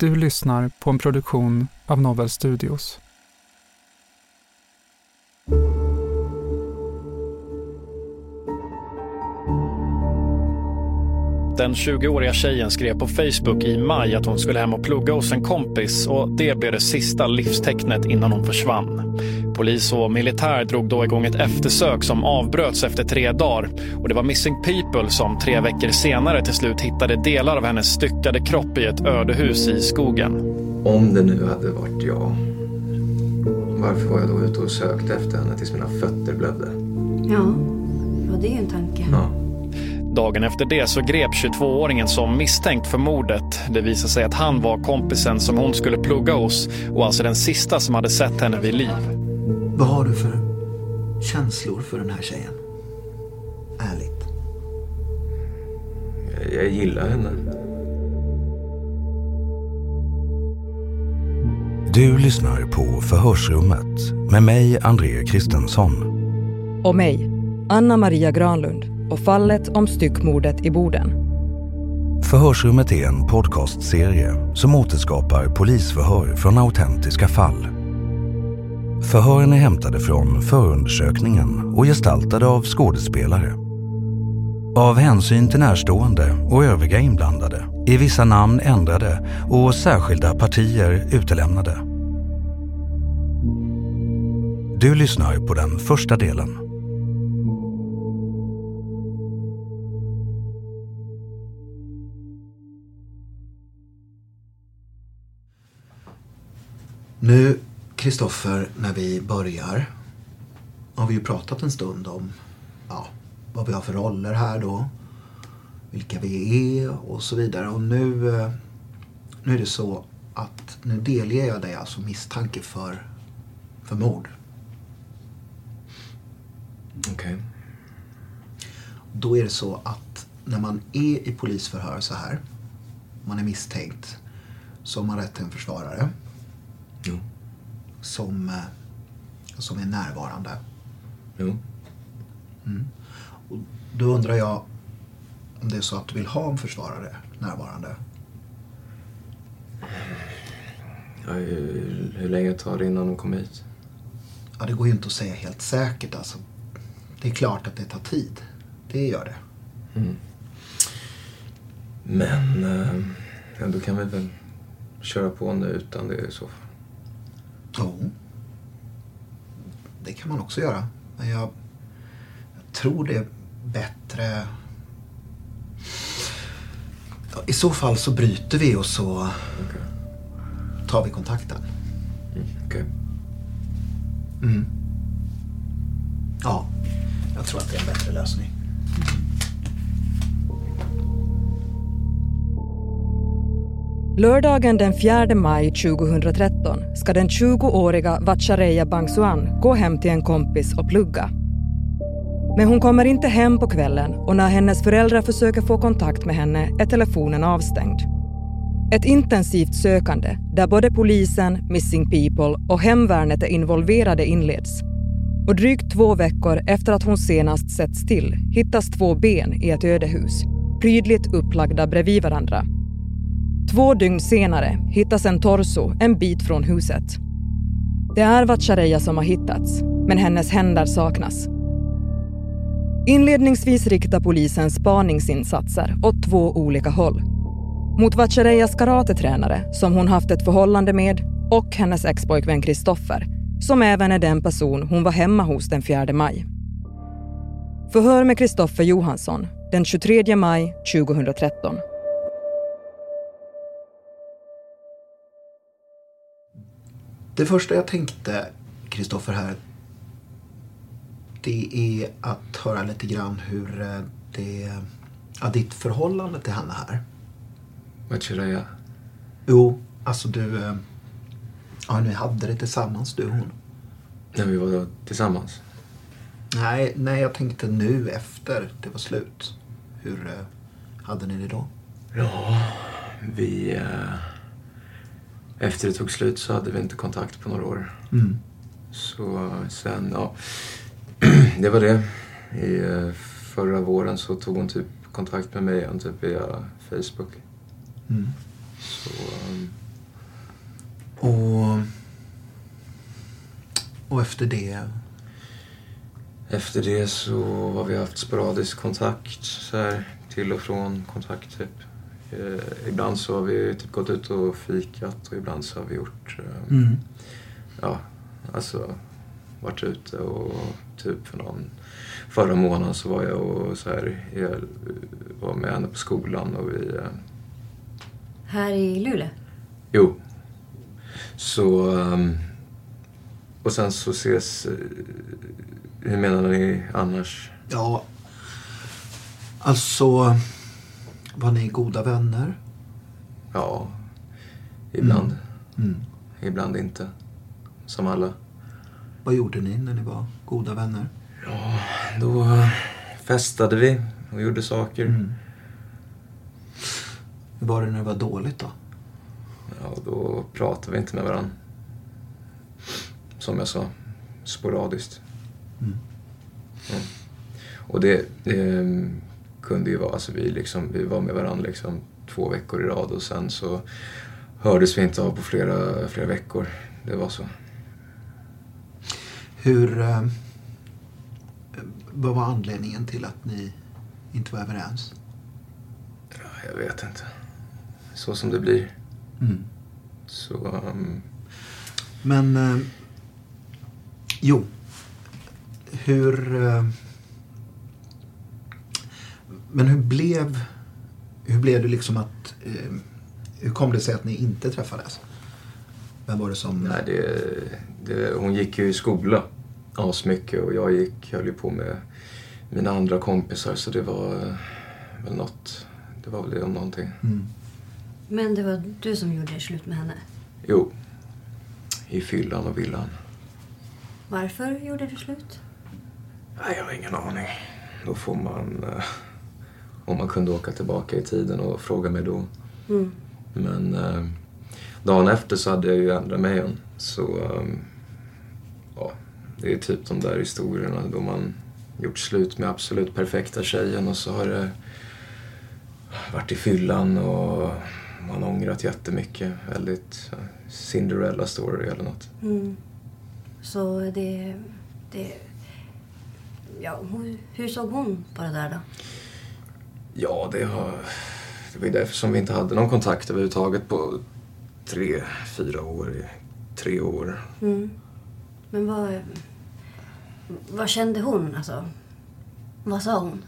Du lyssnar på en produktion av Novel Studios. Den 20-åriga tjejen skrev på Facebook i maj att hon skulle hem och plugga hos en kompis och det blev det sista livstecknet innan hon försvann. Polis och militär drog då igång ett eftersök som avbröts efter tre dagar och det var Missing People som tre veckor senare till slut hittade delar av hennes styckade kropp i ett ödehus i skogen. Om det nu hade varit jag, varför var jag då ute och sökte efter henne tills mina fötter blödde? Ja, ja det är ju en tanke. Ja. Dagen efter det så grep 22-åringen som misstänkt för mordet. Det visade sig att han var kompisen som hon skulle plugga hos och alltså den sista som hade sett henne vid liv. Vad har du för känslor för den här tjejen? Ärligt. Jag, jag gillar henne. Du lyssnar på Förhörsrummet med mig, André Kristensson. Och mig, Anna Maria Granlund och fallet om styckmordet i Boden. Förhörsrummet är en podcastserie som återskapar polisförhör från autentiska fall. Förhören är hämtade från förundersökningen och gestaltade av skådespelare. Av hänsyn till närstående och övriga inblandade är vissa namn ändrade och särskilda partier utelämnade. Du lyssnar på den första delen. Nu, Kristoffer, när vi börjar har vi ju pratat en stund om ja, vad vi har för roller här då. Vilka vi är och så vidare. Och nu, eh, nu är det så att nu delger jag dig alltså misstanke för, för mord. Okej. Okay. Då är det så att när man är i polisförhör så här, man är misstänkt, så har man rätt till en försvarare. Jo. Som, eh, som är närvarande. Jo. Mm. Och då undrar jag om det är så att du vill ha en försvarare närvarande? Ja, hur, hur länge tar det innan de kommer hit? Ja, det går ju inte att säga helt säkert. Alltså, det är klart att det tar tid. Det gör det. Mm. Men eh, ja, då kan vi väl köra på nu utan det i så fall. Jo. Det kan man också göra. Men jag, jag tror det är bättre... I så fall så bryter vi och så okay. tar vi kontakten. Mm, Okej. Okay. Mm. Ja, jag tror att det är en bättre lösning. Lördagen den 4 maj 2013 ska den 20-åriga Vatchareeya Bangsuan gå hem till en kompis och plugga. Men hon kommer inte hem på kvällen och när hennes föräldrar försöker få kontakt med henne är telefonen avstängd. Ett intensivt sökande där både polisen, Missing People och hemvärnet är involverade inleds. Och drygt två veckor efter att hon senast setts till hittas två ben i ett ödehus, prydligt upplagda bredvid varandra. Två dygn senare hittas en torso en bit från huset. Det är Vatchareeya som har hittats, men hennes händer saknas. Inledningsvis riktar polisen spaningsinsatser åt två olika håll. Mot Vatchareeyas karatetränare som hon haft ett förhållande med och hennes expojkvän Kristoffer som även är den person hon var hemma hos den 4 maj. Förhör med Kristoffer Johansson den 23 maj 2013. Det första jag tänkte, Kristoffer, här det är att höra lite grann hur eh, det, ja, ditt förhållande till henne här. Vatchareeya? Jo, alltså du, eh, ja ni hade det tillsammans du och hon. När vi var tillsammans? Nej, nej, jag tänkte nu efter det var slut. Hur eh, hade ni det då? Ja, vi... Eh, efter det tog slut så hade vi inte kontakt på några år. Mm. Så sen, ja. det var det. I eh, förra våren så tog hon typ kontakt med mig igen typ via Facebook. Mm. Så... Um, Och, och efter det? Efter det så har vi haft sporadisk kontakt så här, till och från kontakt typ. Eh, ibland så har vi typ gått ut och fikat och ibland så har vi gjort, eh, Mm. ja, alltså varit ute och typ för någon, förra månaden så var jag och så här, jag var med henne på skolan och vi, eh, Här i Luleå? jo. Så, ehm, och sen så ses, eh, hur menar ni annars? Ja, alltså var ni goda vänner? Ja, ibland. Mm. Ibland inte. Som alla. Vad gjorde ni när ni var goda vänner? Ja, då festade vi och gjorde saker. Mm. Hur var det när det var dåligt då? Ja, då pratade vi inte med varandra. Som jag sa, sporadiskt. Mm. Mm. Och det, det kunde ju vara, alltså vi, liksom, vi var med varandra liksom två veckor i rad och sen så hördes vi inte av på flera, flera veckor. Det var så. Hur... Eh, vad var anledningen till att ni inte var överens? Ja, jag vet inte. Så som det blir. Mm. Så... Um, Men... Eh, jo. Hur... Eh, men hur blev... Hur blev det liksom att... Eh, hur kom det sig att ni inte träffades? Vem var det som... nej, det, det, hon gick ju i skola asmycket och jag gick, höll ju på med mina andra kompisar så det var eh, väl något. Det var väl det om någonting. Mm. Men det var du som gjorde slut med henne? Jo. I fyllan och villan. Varför gjorde du slut? Nej, jag har ingen aning. Då får man... om man kunde åka tillbaka i tiden och fråga mig då. Mm. Men eh, dagen efter så hade jag ju ändrat mig igen. Så eh, ja, det är typ de där historierna då man gjort slut med absolut perfekta tjejen och så har det varit i fyllan och man har ångrat jättemycket. Väldigt eh, Cinderella story eller något. Mm. Så det... det ja, hur, hur såg hon på det där då? Ja, det har... Det var ju därför som vi inte hade någon kontakt överhuvudtaget på tre, fyra år. Tre år. Mm. Men vad... Vad kände hon alltså? Vad sa hon?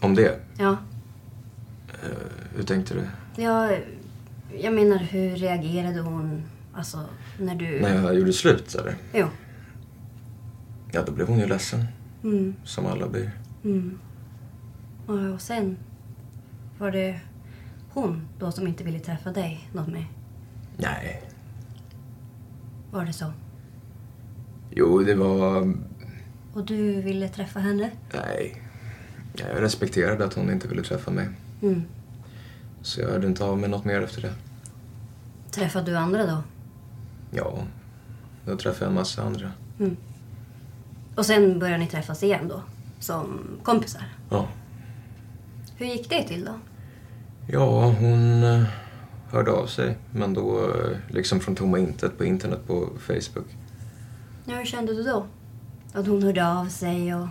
Om det? Ja. Eh, hur tänkte du? Jag, jag menar, hur reagerade hon alltså, när du... När jag gjorde slut, eller? Jo. Ja, då blev hon ju ledsen. Mm. Som alla blir. Mm. Och, sen var det hon då som inte ville träffa dig något mer? Nej. Var det så? Jo, det var... Och du ville träffa henne? Nej. Jag respekterade att hon inte ville träffa mig. Mm. Så jag hörde inte av mig något mer efter det. Träffade du andra då? Ja, då träffade jag en massa andra. Mm. Och sen började ni träffas igen då? Som kompisar? Ja. Hur gick det till då? Ja, hon eh, hörde av sig. Men då eh, liksom från tomma intet på internet på Facebook. Ja, hur kände du då? Att hon hörde av sig och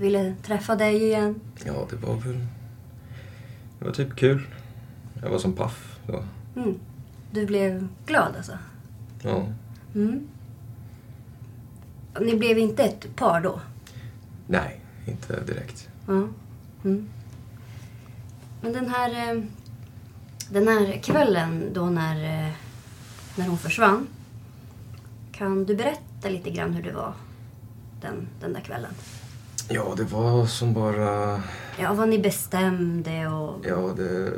ville träffa dig igen? Ja, det var väl... Det var typ kul. Jag var som paff då. Mm. Du blev glad alltså? Ja. Mm. Ni blev inte ett par då? Nej, inte direkt. Ja. Mm. Men den här, eh, den här kvällen då när, eh, när hon försvann. Kan du berätta lite grann hur det var den, den där kvällen? Ja, det var som bara... Ja, vad ni bestämde och Ja, det...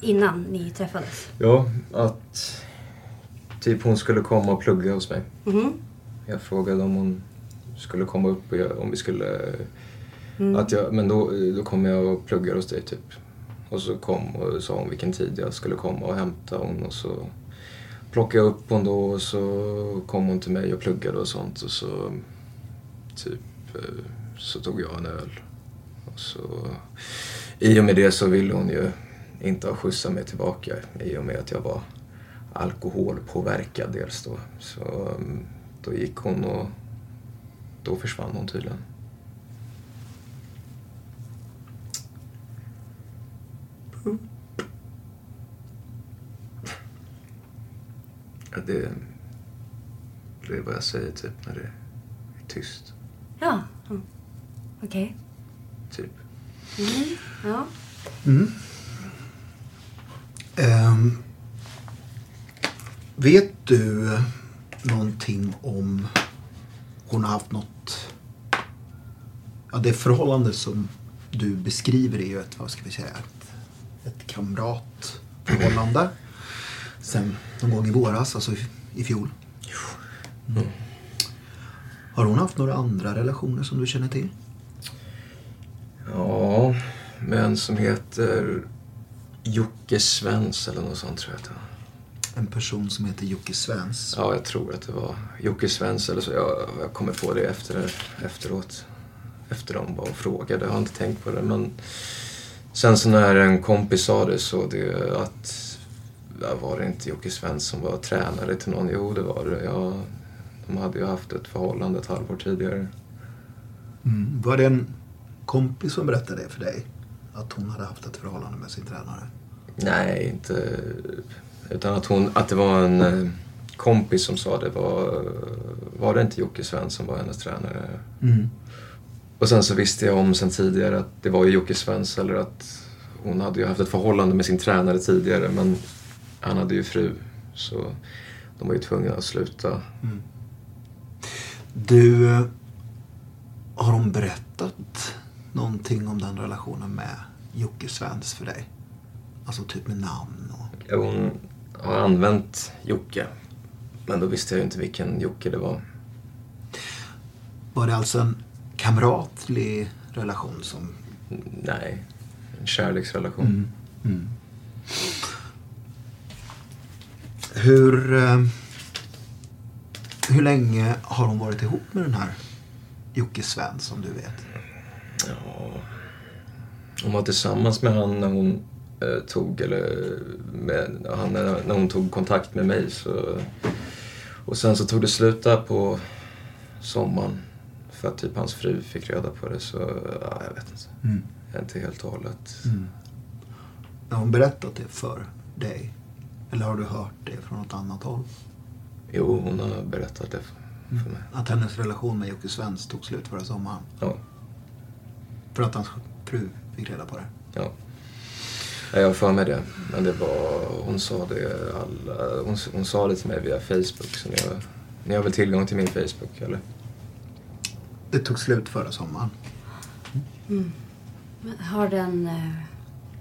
innan ni träffades? Ja, att typ hon skulle komma och plugga hos mig. Mhm. Jag frågade om hon skulle komma upp och jag, om vi skulle... Mm. Att jag, men då, då kom jag och pluggade hos dig typ. Och så kom och sa hon vilken tid jag skulle komma och hämta hon och så plockade jag upp hon då och så kom hon till mig och pluggade och sånt och så typ eh, så tog jag en öl. Och så i och med det så ville hon ju inte ha skjutsat mig tillbaka i och med att jag var alkoholpåverkad dels då. Så mm, då gick hon och då försvann hon tydligen. Ja, det, det är vad jag säger typ när det är tyst. Ja, mm. okej. Typ. Mm. Ja. Mm. Ehm, vet du någonting om hon har haft något... Ja, det förhållande som du beskriver är ju ett, vad ska vi säga, kamratförhållande. Sen någon gång i våras, alltså i, i fjol. Mm. Har hon haft några andra relationer som du känner till? Ja, med en som heter Jocke Svens eller något sånt tror jag att. En person som heter Jocke Svens. Ja, jag tror att det var Jocke Svens eller så. Jag, jag kommer på det efter, efteråt. Efter de var och frågade. Jag har inte tänkt på det. Men sen så när en kompis sa det så det att var det inte Jocke Svens som var tränare till någon? Jo, det var det. Ja, de hade ju haft ett förhållande ett halvår tidigare. Mm. Var det en kompis som berättade det för dig? Att hon hade haft ett förhållande med sin tränare? Nej, inte... Utan att, hon, att det var en eh, kompis som sa det. Var, var det inte Jocke Svensson som var hennes tränare? Mm. Och sen så visste jag om sen tidigare att det var ju Jocke Svens eller att hon hade ju haft ett förhållande med sin tränare tidigare men han hade ju fru. Så de var ju tvungna att sluta. Mm. Du, eh, har hon berättat någonting om den relationen med Jocke Svens för dig? Alltså typ med namn och... Ja, Hon har använt Jocke. Men då visste jag ju inte vilken Jocke det var. Var det alltså en kamratlig relation som... Nej, en kärleksrelation. Mm. Mm. Hur... eh, Hur länge har hon varit ihop med den här Jocke Svens som du vet? Ja, hon var tillsammans med han när hon eh, tog, eller med, han, när, när hon tog kontakt med mig. Så, och sen så tog det slut där på sommaren. För att typ hans fru fick reda på det. Så ja, jag vet inte. Mm. Jag är inte helt och hållet. Mm. Har hon berättat det för dig? Eller har du hört det från något annat håll? Jo, hon har berättat det för, för mig. Att hennes relation med Jocke Svens tog slut förra sommaren? Ja. För att hans fru fick reda på det? Ja. Ja, Jag har för mig det. Men det var, hon sa det alla, hon, hon sa det till mig via Facebook. Så ni har, ni har väl tillgång till min Facebook eller? Det tog slut förra sommaren. Mm. Har den,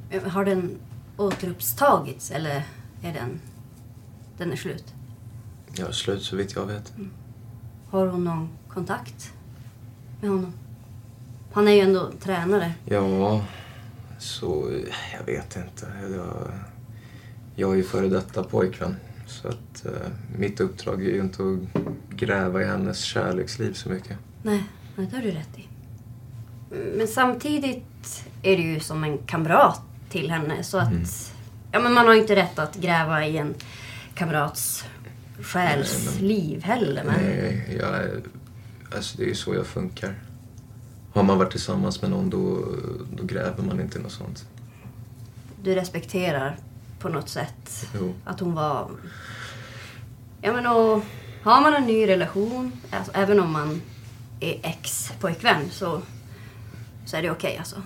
eh, har den återupptagits eller är den, den är slut? Ja, slut så vitt jag vet. Har hon någon kontakt med honom? Han är ju ändå tränare. Ja, så jag vet inte. Jag, jag är ju före detta pojkvän. Så att eh, mitt uppdrag är ju inte att gräva i hennes kärleksliv så mycket. Nej. Det har du rätt i. Men samtidigt är det ju som en kamrat till henne. Så att, Mm. ja, men man har inte rätt att gräva i en kamrats själsliv heller. Men, Nej, jag, alltså det är ju så jag funkar. Har man varit tillsammans med någon då, då gräver man inte något sånt. du respekterar på något sätt Jo. att hon var... Ja men och har man en ny relation, alltså, även om man är ex-pojkvän så, så är det okej alltså.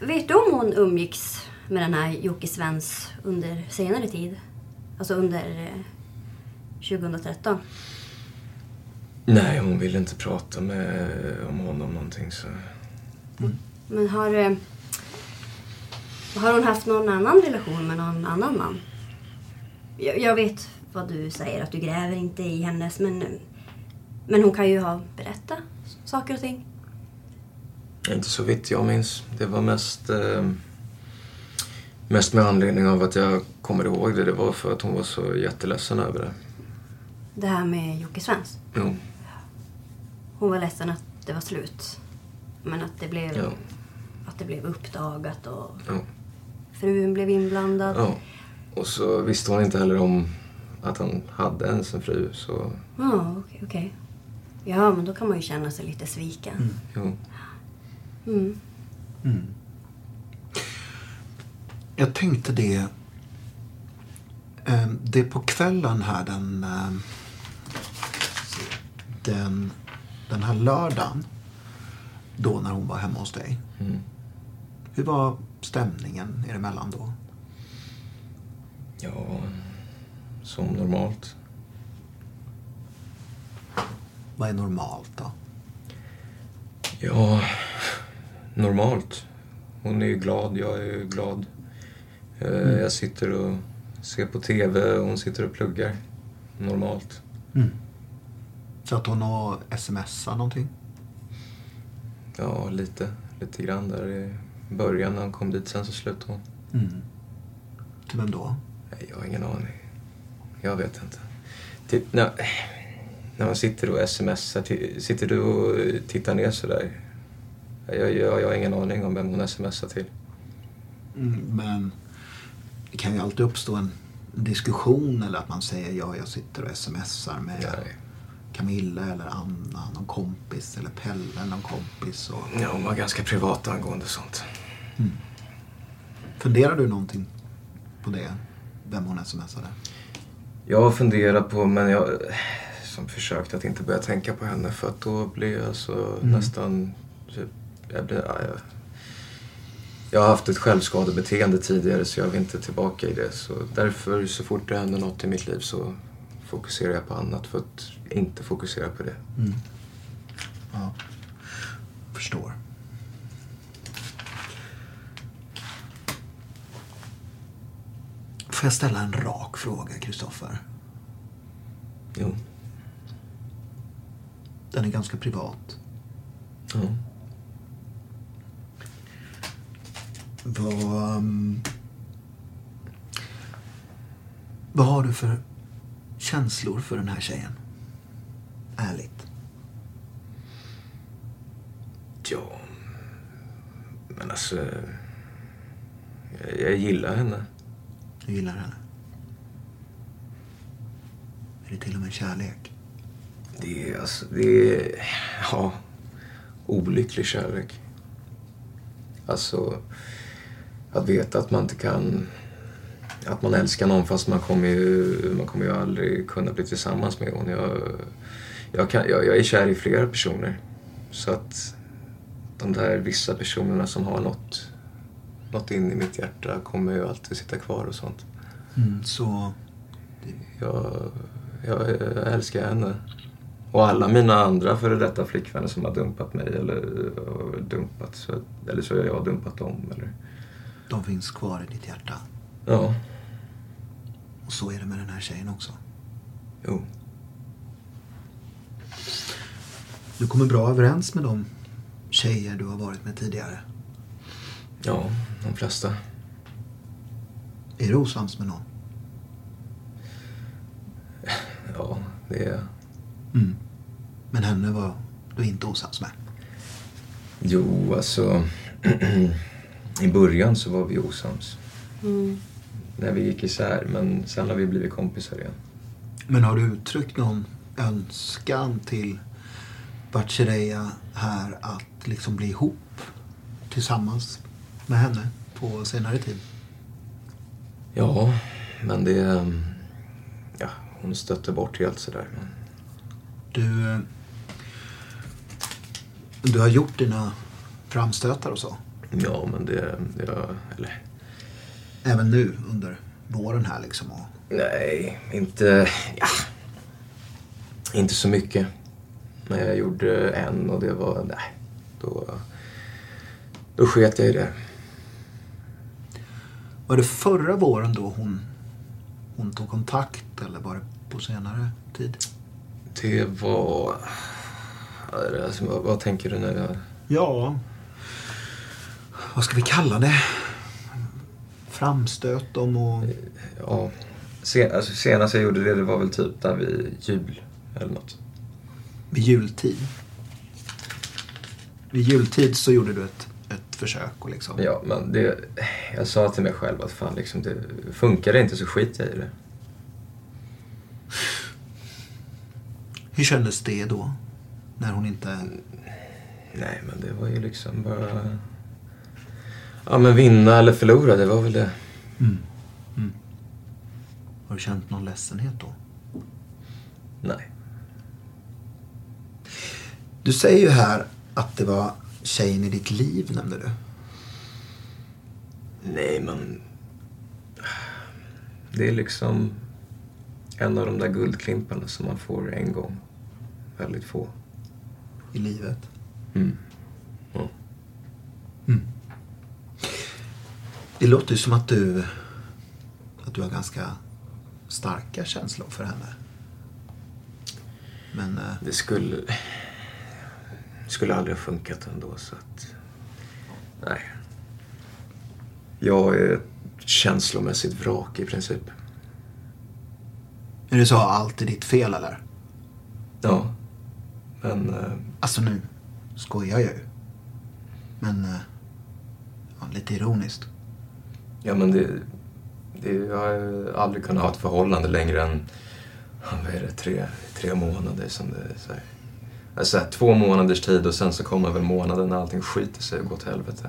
Vet du om hon umgicks med den här Jocke Svens under senare tid? Alltså under eh, 2013? Nej, hon ville inte prata med, om honom någonting så... Men har, eh, har hon haft någon annan relation med någon annan man? Jag, jag vet vad du säger, att du gräver inte i hennes, men, men hon kan ju ha berättat saker och ting. Inte så vitt jag minns. Det var mest, eh, mest med anledning av att jag kommer ihåg det. Det var för att hon var så jätteledsen över det. Det här med Jocke Svens. Jo, Hon var ledsen att det var slut. Men att det blev, Ja. att det blev uppdagat och Ja. frun blev inblandad. ja. Och så visste hon inte heller om att han hade ens en fru. Så, Ja, okej, okej. Ja, men då kan man ju känna sig lite sviken. jo. Mm. Jag tänkte det. eh, Det är på kvällen här den, eh, den, den här lördagen. Då när hon var hemma hos dig. Mm. Hur var stämningen er emellan då? Ja, som normalt. Vad är normalt då? Ja, normalt. Hon är ju glad, jag är ju glad. Eh, Jag sitter och ser på TV och hon sitter och pluggar. Normalt. Satt hon och smsade någonting? Ja, lite. Lite grann där i början när hon kom dit. Sen så slutade hon. Till vem då? Nej, jag har ingen aning. Jag vet inte. Typ, när, när man sitter och smsar, sitter du och tittar ner sådär? Jag, jag, jag har ingen aning om vem hon smsar till. Mm, men det kan ju alltid uppstå en diskussion eller att man säger ja, jag sitter och smsar med Nej. Camilla eller Anna, någon kompis eller Pelle, någon kompis. Och... Ja, hon var ganska privat angående sånt. Funderar du någonting på det? Vem hon smsade? Jag har funderat på, men jag som försökt att inte börja tänka på henne för att då blir jag så nästan... Typ, jag, blir, ja, jag, jag har haft ett självskadebeteende tidigare så jag vill inte tillbaka i det. Så därför så fort det händer något i mitt liv så fokuserar jag på annat för att inte fokusera på det. Ja. Förstår. Får jag ställa en rak fråga, Kristoffer? Jo. Den är ganska privat. Ja. Vad... um, Vad har du för känslor för den här tjejen? Ärligt. Ja, men alltså... Jag, jag gillar henne. Du gillar henne? Är det till och med kärlek? Det är alltså, det är, ja, olycklig kärlek. Alltså, att veta att man inte kan, att man älskar någon fast man kommer ju, man kommer ju aldrig kunna bli tillsammans med hon. Jag, jag, kan, jag, jag är kär i flera personer. Så att de där vissa personerna som har något, något in i mitt hjärta kommer ju alltid sitta kvar och sånt. Så Jag, jag, jag älskar henne. Och alla mina andra före detta flickvänner som har dumpat mig eller har dumpat, så, eller så har jag dumpat dem. Eller, de finns kvar i ditt hjärta. ja, Och så är det med den här tjejen också. jo. Du kommer bra överens med de tjejer du har varit med tidigare. Ja, de flesta. Är du osams med någon? Ja, det är Mm. Men henne var du inte osams med? Jo, alltså... I början så var vi osams. Mm. När vi gick isär, men sen har vi blivit kompisar igen. Men har du uttryckt någon önskan till Bachereya här att liksom bli ihop tillsammans med henne på senare tid? Ja, men det... Ja, hon stötte bort helt sådär. Men... Du, eh, du har gjort dina framstötar och så? Ja, men det... Ja, eller... Även nu under våren här liksom? Och... Nej, inte... Ja. Inte så mycket. Men jag gjorde en och det var... Nej. Då... Då sket jag i det. Var det förra våren då hon, hon tog kontakt eller var det på senare tid? Det var... Alltså, vad, vad tänker du nu? Ja, vad ska vi kalla det? Framstöt om och... Ja, sen, alltså, senast jag gjorde det, det var väl typ där vid jul eller något. Vid jultid? Vid jultid så gjorde du ett, ett försök och liksom... Ja, men det... Jag sa till mig själv att fan liksom, det funkar det inte så skiter jag i det. Hur kändes det då? När hon inte... Nej, men det var ju liksom bara... Ja, men vinna eller förlora, det var väl det. Mm. Mm. Har du känt någon ledsenhet då? Nej. Du säger ju här att det var tjejen i ditt liv, nämnde du. Nej, men... Det är liksom en av de där guldklimparna som man får en gång. Väldigt få. I livet? Mm. Ja. Mm. Det låter ju som att du, att du har ganska starka känslor för henne. Men... eh, Det skulle... skulle aldrig ha funkat ändå, så att... Nej. Jag är ett känslomässigt vrak i princip. Är det så allt är ditt fel eller? Ja. Men... eh, Alltså nu skojar jag ju. Men eh, ja, lite ironiskt. Ja, men det... det jag har aldrig kunnat ha ett förhållande längre än... Vad är det? Tre, tre månader som det så här. Alltså, två månaders tid och sen så kommer väl månaden när allting skiter sig och går till helvete.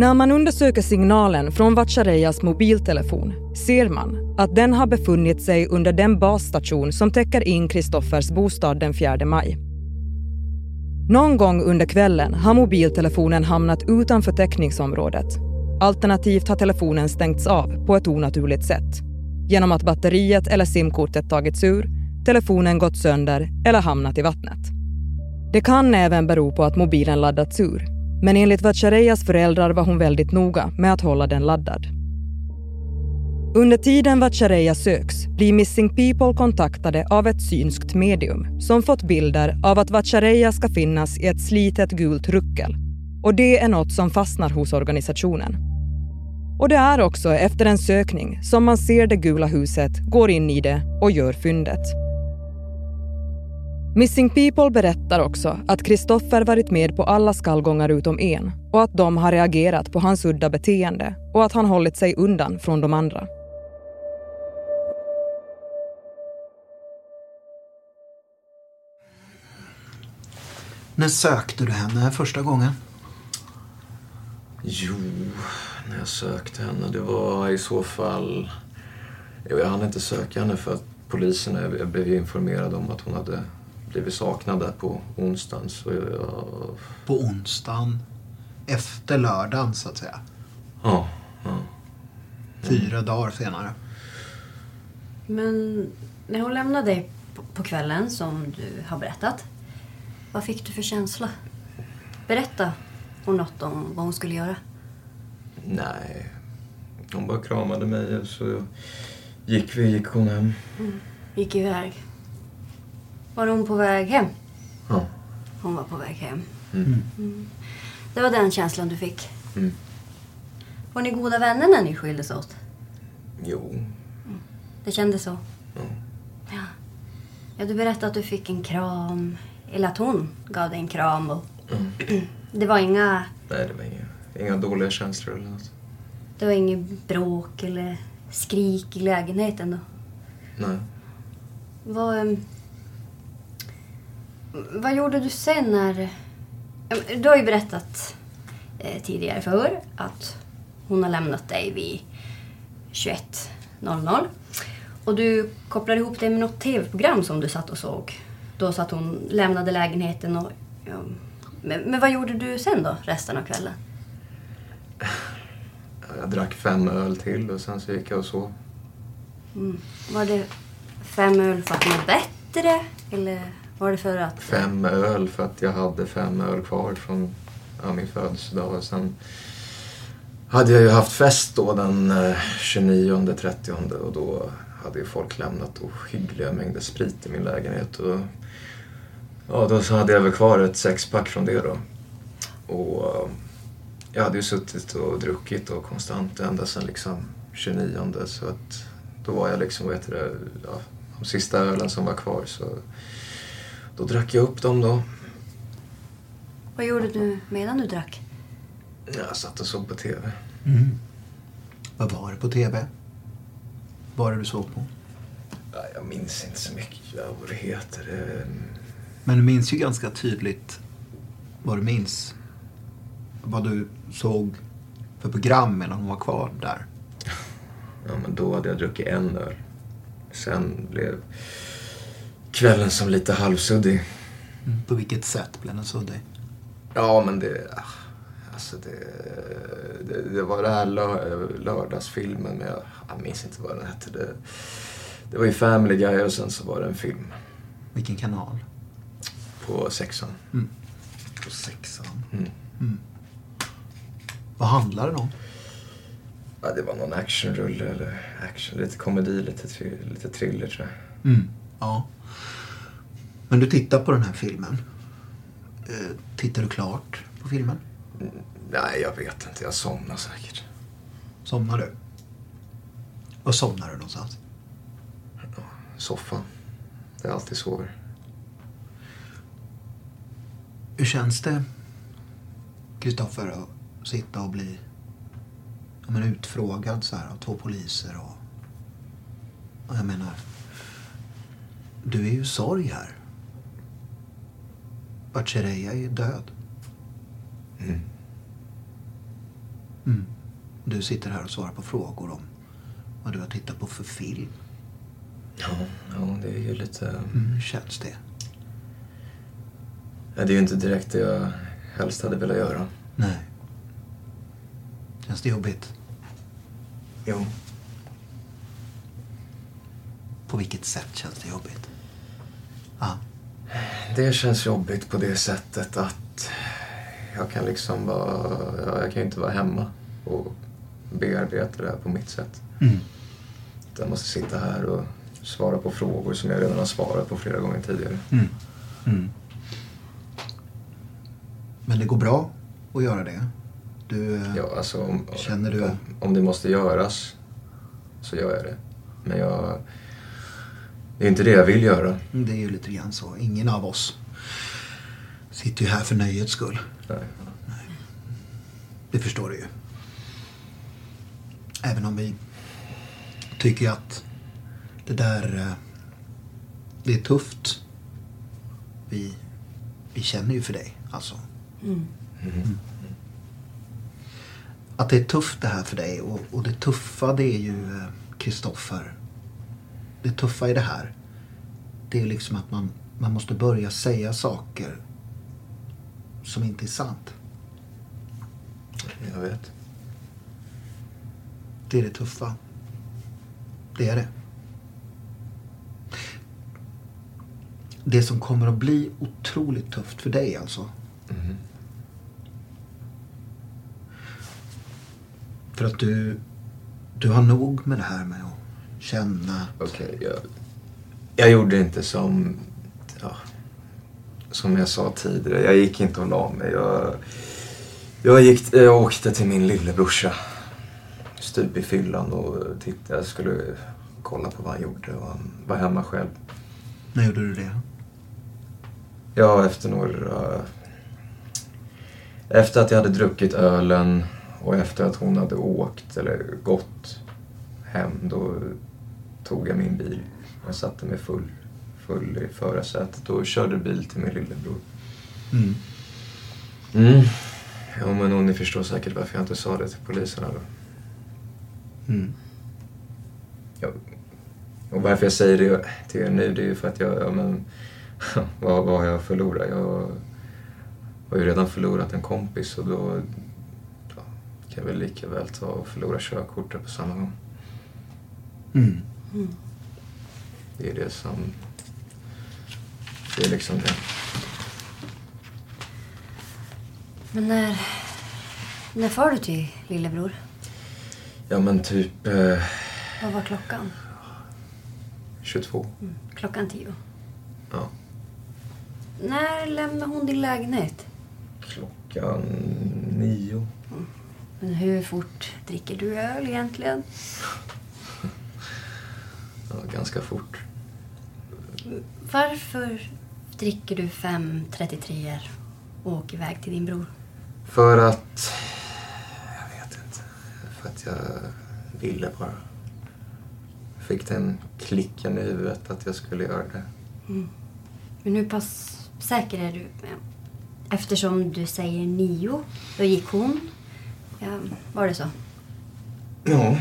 När man undersöker signalen från Vatchareyas mobiltelefon ser man att den har befunnit sig under den basstation som täcker in Kristoffers bostad den 4 maj. Någon gång under kvällen har mobiltelefonen hamnat utanför täckningsområdet. Alternativt har telefonen stängts av på ett onaturligt sätt. Genom att batteriet eller simkortet tagits ur, telefonen gått sönder eller hamnat i vattnet. Det kan även bero på att mobilen laddats ur men enligt Vatchareyas föräldrar var hon väldigt noga med att hålla den laddad. Under tiden Vatchareeya söks blir Missing People kontaktade av ett synskt medium som fått bilder av att Vatchareeya ska finnas i ett slitet gult ruckel. Och det är något som fastnar hos organisationen. Och det är också efter en sökning som man ser det gula huset, går in i det och gör fyndet. Missing People berättar också att Kristoffer varit med på alla skallgångar utom en och att de har reagerat på hans udda beteende och att han hållit sig undan från de andra. När sökte du henne första gången? Jo, när jag sökte henne, det var i så fall... Jag hann inte söka henne för att polisen, jag blev informerad om att hon hade blivit saknad där på onsdagen. Så jag... På onsdagen efter lördagen så att säga? Ja. ja. Fyra dagar senare. Men när hon lämnade dig på- kvällen, som du har berättat. Vad fick du för känsla? Berätta hon något om vad hon skulle göra. Nej. Hon bara kramade mig och så gick vi, gick hon hem. Gick iväg. Var hon på väg hem? Ja. Hon var på väg hem. Mm. Mm. Det var den känslan du fick. Mm. Var ni goda vänner när ni skildes åt? Jo. Det kändes så? Ja. Ja. ja. Du berättade att du fick en kram. Eller att hon gav dig en kram. Och Mm. det var inga... Nej, det var inga, inga dåliga känslor eller något. Det var inget bråk eller skrik i lägenheten då? Nej. Vad, ehm, vad gjorde du sen när... Du har ju berättat eh, tidigare för att hon har lämnat dig vid 21.00. Och du kopplar ihop det med något tv-program som du satt och såg. Då så att hon lämnade lägenheten och... Ja, men, men vad gjorde du sen då, resten av kvällen? Jag drack fem öl till och sen så gick jag och sov. Mm. Var det fem öl för att må bättre? Eller var det för att... Fem öl för att jag hade fem öl kvar från ja, min födelsedag. Och sen hade jag ju haft fest då den eh, 29 30 och då hade ju folk lämnat ohyggliga mängder sprit i min lägenhet. Och, ja, då så hade jag väl kvar ett sexpack från det då. Och eh, jag hade ju suttit och druckit då konstant ända sedan liksom 29 så att då var jag liksom, vad heter det, ja, de sista ölen som var kvar så då drack jag upp dem då. Vad gjorde du medan du drack? Jag satt och såg på TV. Mm. Vad var det på TV? Vad var det du såg på? Ja, jag minns inte så mycket vad det heter. Det- Men du minns ju ganska tydligt vad du minns. Vad du såg för program medan hon var kvar där? Ja, men då hade jag druckit en öl. Sen blev kvällen som lite halvsuddig. Mm. På vilket sätt blev den suddig? Ja, men det... ah, Alltså det, det, det var det här lör, lördagsfilmen, men jag, jag minns inte vad den hette. Det, det var ju Family Guy och sen så var det en film. Vilken kanal? På sexan. Mm. På sexan. Mm. Mm. Vad handlar den om? Ja, det var någon actionrulle eller action, lite komedi, lite, lite thriller tror jag. Mm. Ja. Men du tittar på den här filmen. Eh, tittar du klart på filmen? Nej, jag vet inte. Jag somnar säkert. Somnar du? Var somnar du någonstans? Soffan. Där jag alltid sover. Hur känns det, Kristoffer, att sitta och bli ja, men utfrågad så här av två poliser och, och jag menar, du är ju sorg här. Bachereya är död. Mm. Mm. Du sitter här och svarar på frågor om vad du har tittat på för film. Ja, ja det är ju lite... Mm, hur känns det? Ja, det är ju inte direkt det jag helst hade velat göra. Nej. Känns det jobbigt? Jo. På vilket sätt känns det jobbigt? Det känns jobbigt på det sättet att jag kan liksom vara... ja, Jag kan inte vara hemma och bearbeta det här på mitt sätt. Mm. Jag måste sitta här och svara på frågor som jag redan har svarat på flera gånger tidigare. Mm. Mm. Men det går bra att göra det? Du, eh, Ja, alltså om, Känner du- om, om det måste göras så gör jag det. Men jag... Det är inte det jag vill göra. Det är ju lite grann så. Ingen av oss sitter ju här för nöjets skull. Nej. Det förstår du ju. Även om vi tycker att det där... eh, Det är tufft. Vi, vi känner ju för dig, alltså. Mm. Att det är tufft det här för dig. Och, och det tuffa det är ju eh, Kristoffer. Det tuffa i det här. Det är ju liksom att man, man måste börja säga saker som inte är sant. Jag vet. Det är det tuffa. Det är det. Det som kommer att bli otroligt tufft för dig alltså. Mhm. För att du, du har nog med det här med känna. Okej, jag, jag gjorde inte som... Ja, som jag sa tidigare. Jag gick inte och la mig. Jag, jag, gick, jag åkte till min lillebrorsa. Stup i fyllan och tittade. Jag skulle kolla på vad han gjorde och han var hemma själv. När gjorde du det? Ja, efter några... Efter att jag hade druckit ölen och efter att hon hade åkt eller gått hem då tog jag min bil. Jag satte mig full, full i förarsätet och körde bil till min lillebror. Mm. Mm. Ja, men och ni förstår säkert varför jag inte sa det till poliserna då. Mm. Ja. Och varför jag säger det till er nu, det är ju för att jag, ja men, vad, vad har jag förlorat? Jag har ju redan förlorat en kompis och då ja, kan jag väl lika väl ta och förlora körkortet på samma gång. Mm. Det är det som... Det är liksom det. Men när... När far du till lillebror? Ja men typ eh, Vad var klockan? 22. Mm, klockan tio. Ja. När lämnade hon din lägenhet? Klockan nio. Men hur fort dricker du öl egentligen? Ja, ganska fort. Varför dricker du fem 33 och åker iväg till din bror? För att... Jag vet inte. För att jag ville bara. Jag fick den klicken i huvudet att jag skulle göra det. Mm. Men hur pass säker är du? Eftersom du säger nio, då gick hon. Ja, var det så? Ja,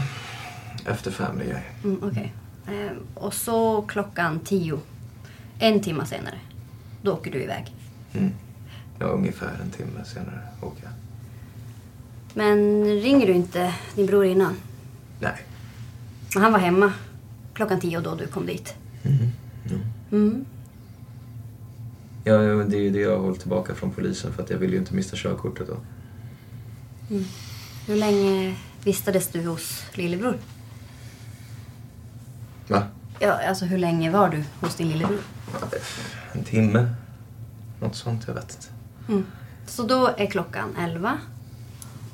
efter Family Guy. Mm, Okej. Eh, och så klockan tio, en timme senare, då åker du iväg. Mm. Ja, ungefär en timme senare åker jag. Men ringer du inte din bror innan? Nej. Han var hemma klockan tio då du kom dit. Mm. Mm. Ja, ja, det är ju det jag har hållit tillbaka från polisen för att jag vill ju inte mista körkortet då. Mm. Hur länge vistades du hos lillebror? Va? Ja, alltså hur länge var du hos din lillebror? En timme? Något sånt, jag vet inte. Mm. Så då är klockan elva.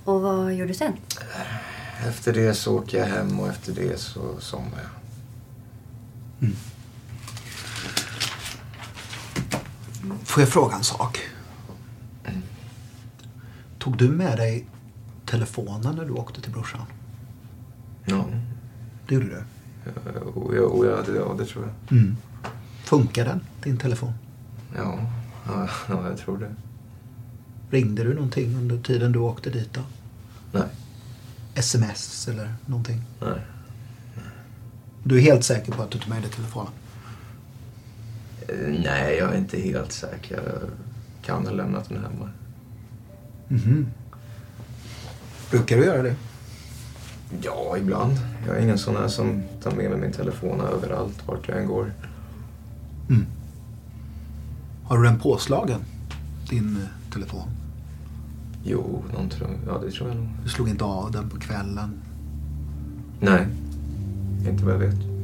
Och vad gör du sen? Efter det så åker jag hem och efter det så somnar jag. Får jag fråga en sak? Tog du med dig telefonen när du åkte till brorsan? Ja. Det gjorde du? Och jag, och jag, ja, det tror jag. Mm. Funkar den, din telefon? Ja, ja, ja, jag tror det. Ringde du någonting under tiden du åkte dit då? Nej. Sms eller någonting? Nej. Du är helt säker på att du tog med dig telefonen? Eh, Nej, jag är inte helt säker. Jag kan ha lämnat den hemma. Mhm. Brukar du göra det? Ja, ibland. Jag är ingen sån här som tar med mig min telefon överallt, vart jag än går. Mm. Har du den påslagen? Din eh, telefon? Jo, någon tror, ja, det tror jag nog. Du slog inte av den på kvällen? Nej, inte vad jag vet.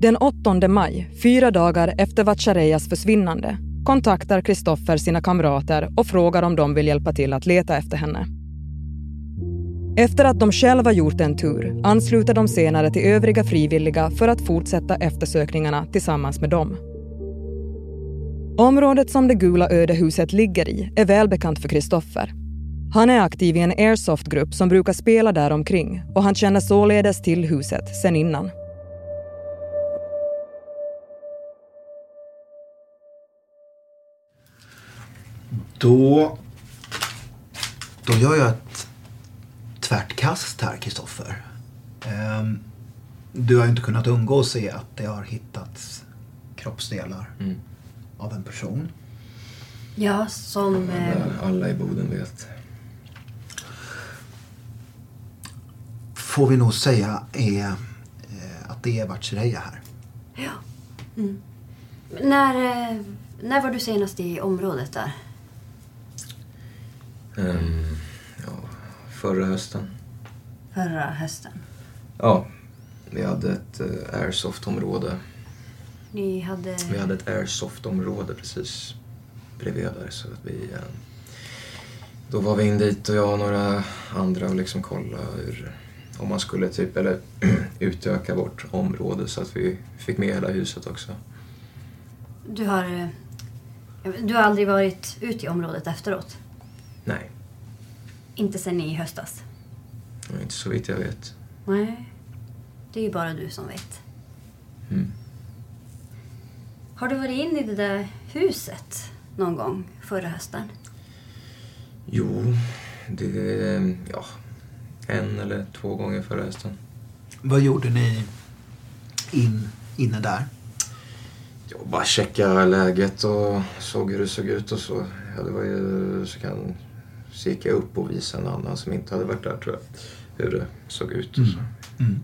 Den 8 maj, fyra dagar efter Vatchareeyas försvinnande, kontaktar Kristoffer sina kamrater och frågar om de vill hjälpa till att leta efter henne. Efter att de själva gjort en tur ansluter de senare till övriga frivilliga för att fortsätta eftersökningarna tillsammans med dem. Området som det gula ödehuset ligger i är välbekant för Kristoffer. Han är aktiv i en airsoftgrupp som brukar spela där omkring och han känner således till huset sen innan. Då, då gör jag ett tvärt kast här, Kristoffer. Ehm, du har ju inte kunnat undgå att se att det har hittats kroppsdelar Mm. av en person. Ja, som... Eh, Alla i Boden vet. Får vi nog säga är eh, att det är Vatchareeya här. ja. Mm. När, eh, när var du senast i området där? Ehm, ja, förra hösten. Förra hösten. Ja, vi hade ett uh, airsoft-område. Ni hade... Vi hade ett airsoft-område precis bredvid där. Så att vi, eh, då var vi in dit och jag och några andra och liksom kolla hur, om man skulle typ, eller utöka vårt område så att vi fick med hela huset också. Du har... eh, Du har aldrig varit ute i området efteråt? Nej, Inte sen i höstas? inte så vitt jag vet. Nej. Det är ju bara du som vet. Mm. Har du varit inne i det där huset någon gång förra hösten? Jo, det, ja, en eller två gånger förra hösten. Vad gjorde ni in, inne där? Jag bara checka läget och såg hur det såg ut och så. Ja, det var ju, så kan, så gick jag upp och visade en annan som inte hade varit där tror jag. Hur det såg ut och så. Mm.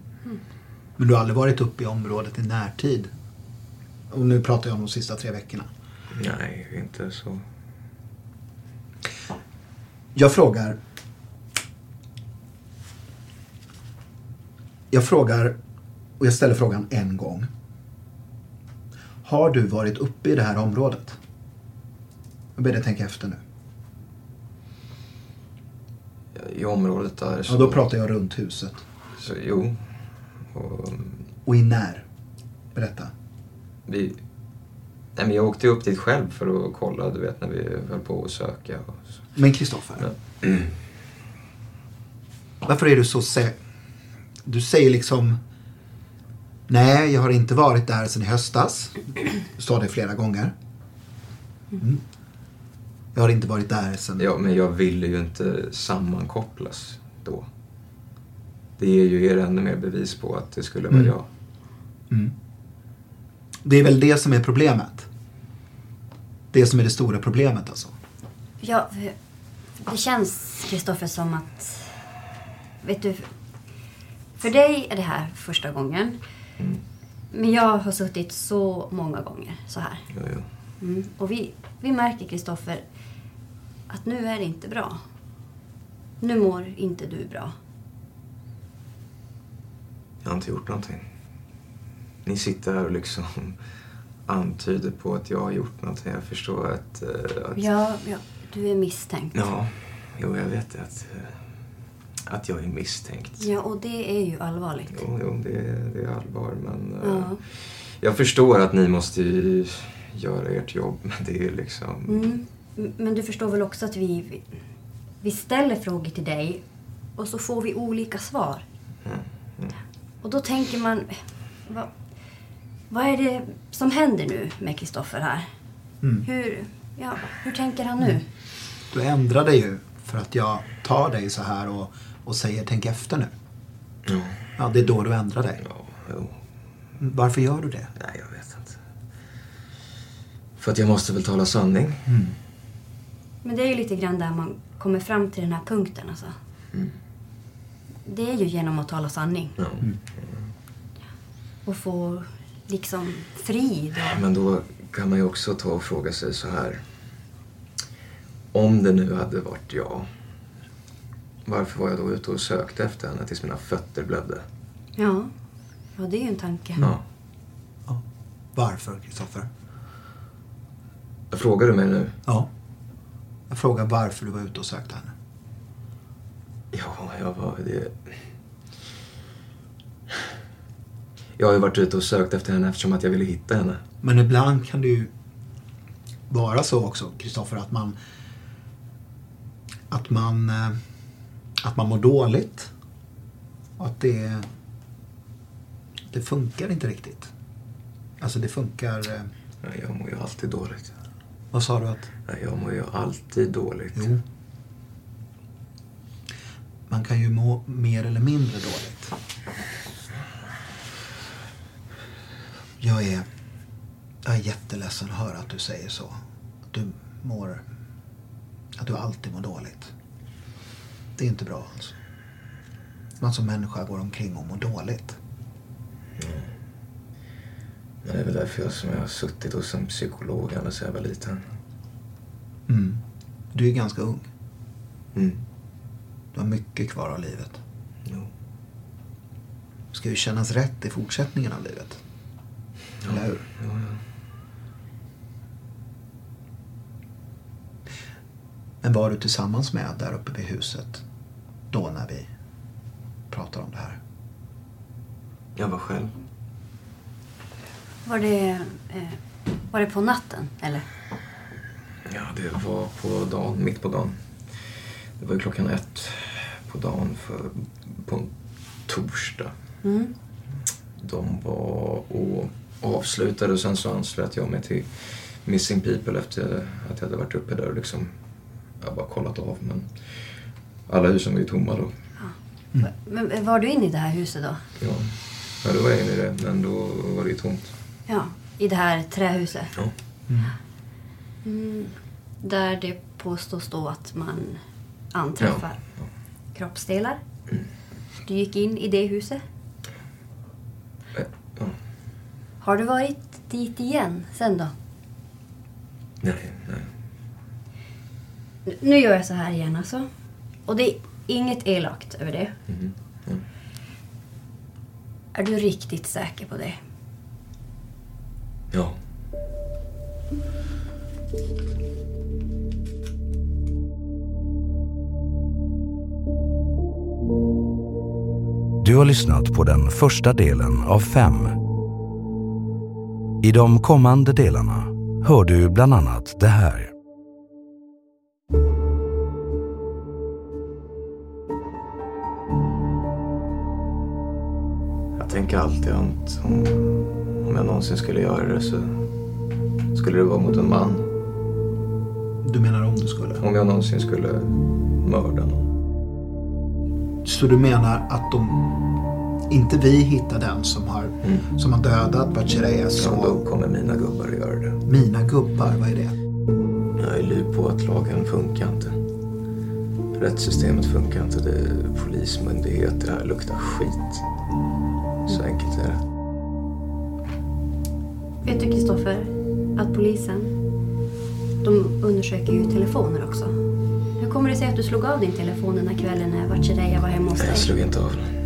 Men du har aldrig varit uppe i området i närtid? Och nu pratar jag om de sista tre veckorna. Nej, inte så. Jag frågar... Jag frågar, och jag ställer frågan en gång. Har du varit uppe i det här området? Jag ber dig tänka efter nu. I området där så... Ja, då pratar jag runt huset. Så, jo. Och, Och i när? Berätta. vi... Nej, men jag åkte upp dit själv för att kolla, du vet, när vi höll på att söka. Men Kristoffer. Varför är du så säker? Du säger liksom... Nej, jag har inte varit där sedan i höstas. Du sa det flera gånger. Mm. Jag har inte varit där sen... Ja, men jag ville ju inte sammankopplas då. Det ger ju er ännu mer bevis på att det skulle vara Mm. jag. Mm. Det är väl det som är problemet. Det som är det stora problemet alltså. Ja, det känns, Kristoffer, som att... Vet du, för dig är det här första gången. Men jag har suttit så många gånger så här. Jo, jo. Mm. Och vi, vi märker, Kristoffer, att nu är det inte bra. Nu mår inte du bra. Jag har inte gjort någonting. Ni sitter här och liksom antyder på att jag har gjort någonting. Jag förstår att... eh, att Ja, ja, du är misstänkt. Ja, jo, jag vet. Att, eh, att jag är misstänkt. Ja, och det är ju allvarligt. Jo, jo det, är, det är allvar. Men eh, Ja. jag förstår att ni måste göra ert jobb. Men det är liksom... Mm. Men du förstår väl också att vi, vi, ställer frågor till dig och så får vi olika svar. Och då tänker man, vad, vad är det som händer nu med Kristoffer här? Mm. Hur, ja, hur tänker han nu? Du ändrar dig ju för att jag tar dig så här och, och säger tänk efter nu. Ja. Ja, det är då du ändrar dig. Ja, jo. Varför gör du det? Nej, jag vet inte. För att jag måste väl tala sanning. Mm. Men det är ju lite grann där man kommer fram till den här punkten alltså. Mm. Det är ju genom att tala sanning. Ja. Och få liksom frid och... Men då kan man ju också ta och fråga sig så här. Om det nu hade varit jag. Varför var jag då ute och sökte efter henne tills mina fötter blödde? Ja, ja det är ju en tanke. Ja. Varför, Kristoffer? Frågar du mig nu? Ja. Jag frågar varför du var ute och sökte henne. Ja, jag var... Det... Jag har ju varit ute och sökt efter henne eftersom att jag ville hitta henne. Men ibland kan det ju vara så också, Kristoffer, att man att man eh, att man mår dåligt. Och att det det funkar inte riktigt. Alltså det funkar... eh, jag mår ju alltid dåligt. Vad sa du att? Nej, jag mår ju alltid dåligt. Jo. Man kan ju må mer eller mindre dåligt. Jag är, jag är jätteledsen att höra att du säger så. Att du mår... Att du alltid mår dåligt. Det är inte bra alltså. Man som människa går omkring och mår dåligt. Men det är väl därför jag som jag har suttit hos en psykolog ända sedan jag var liten. Mm. Du är ganska ung. Mm. Du har mycket kvar av livet. Jo. Det ska ju kännas rätt i fortsättningen av livet. Eller hur? Jo, jo. Men var du tillsammans med där uppe vid huset då när vi pratar om det här? Jag var själv. Var det, eh, var det på natten, eller? Ja, det var på dagen, mitt på dagen. Det var ju klockan ett på dagen för, på en torsdag. Mm. De var och avslutade och sen så anslöt jag mig till Missing People efter att jag hade varit uppe där och liksom, jag har bara kollat av men alla husen var ju tomma då. Men var du inne i det här huset då? Ja, ja då var jag inne i det men då var det ju tomt. Ja, i det här trähuset? Ja. Mm, där det påstås då att man anträffar kroppsdelar. Du gick in i det huset. Ja. Har du varit dit igen sen då? Nej, nej. Nu- gör jag så här igen alltså. Och det är inget elakt över det. Mhm. Mm. Är du riktigt säker på det? Ja. Du har lyssnat på den första delen av fem. I de kommande delarna hör du bland annat det här. Jag tänker alltid att om, jag någonsin skulle göra det så skulle det vara mot en man. Du menar om du skulle? Om jag någonsin skulle mörda någon. Så du menar att de, inte vi hittar den som har, Mm. som har dödat Bachereas Ja, son? då kommer mina gubbar att göra det. Mina gubbar, vad är det? Jag är liv på att lagen funkar inte. Rättssystemet funkar inte. Det är polismyndighet. Det här luktar skit. Så enkelt är det. Vet du Kristoffer att polisen, de undersöker ju telefoner också. Hur kommer det sig att du slog av din telefon den här kvällen när Vatchereya var hemma hos Jag dig? slog inte av den.